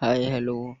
Hi, hello.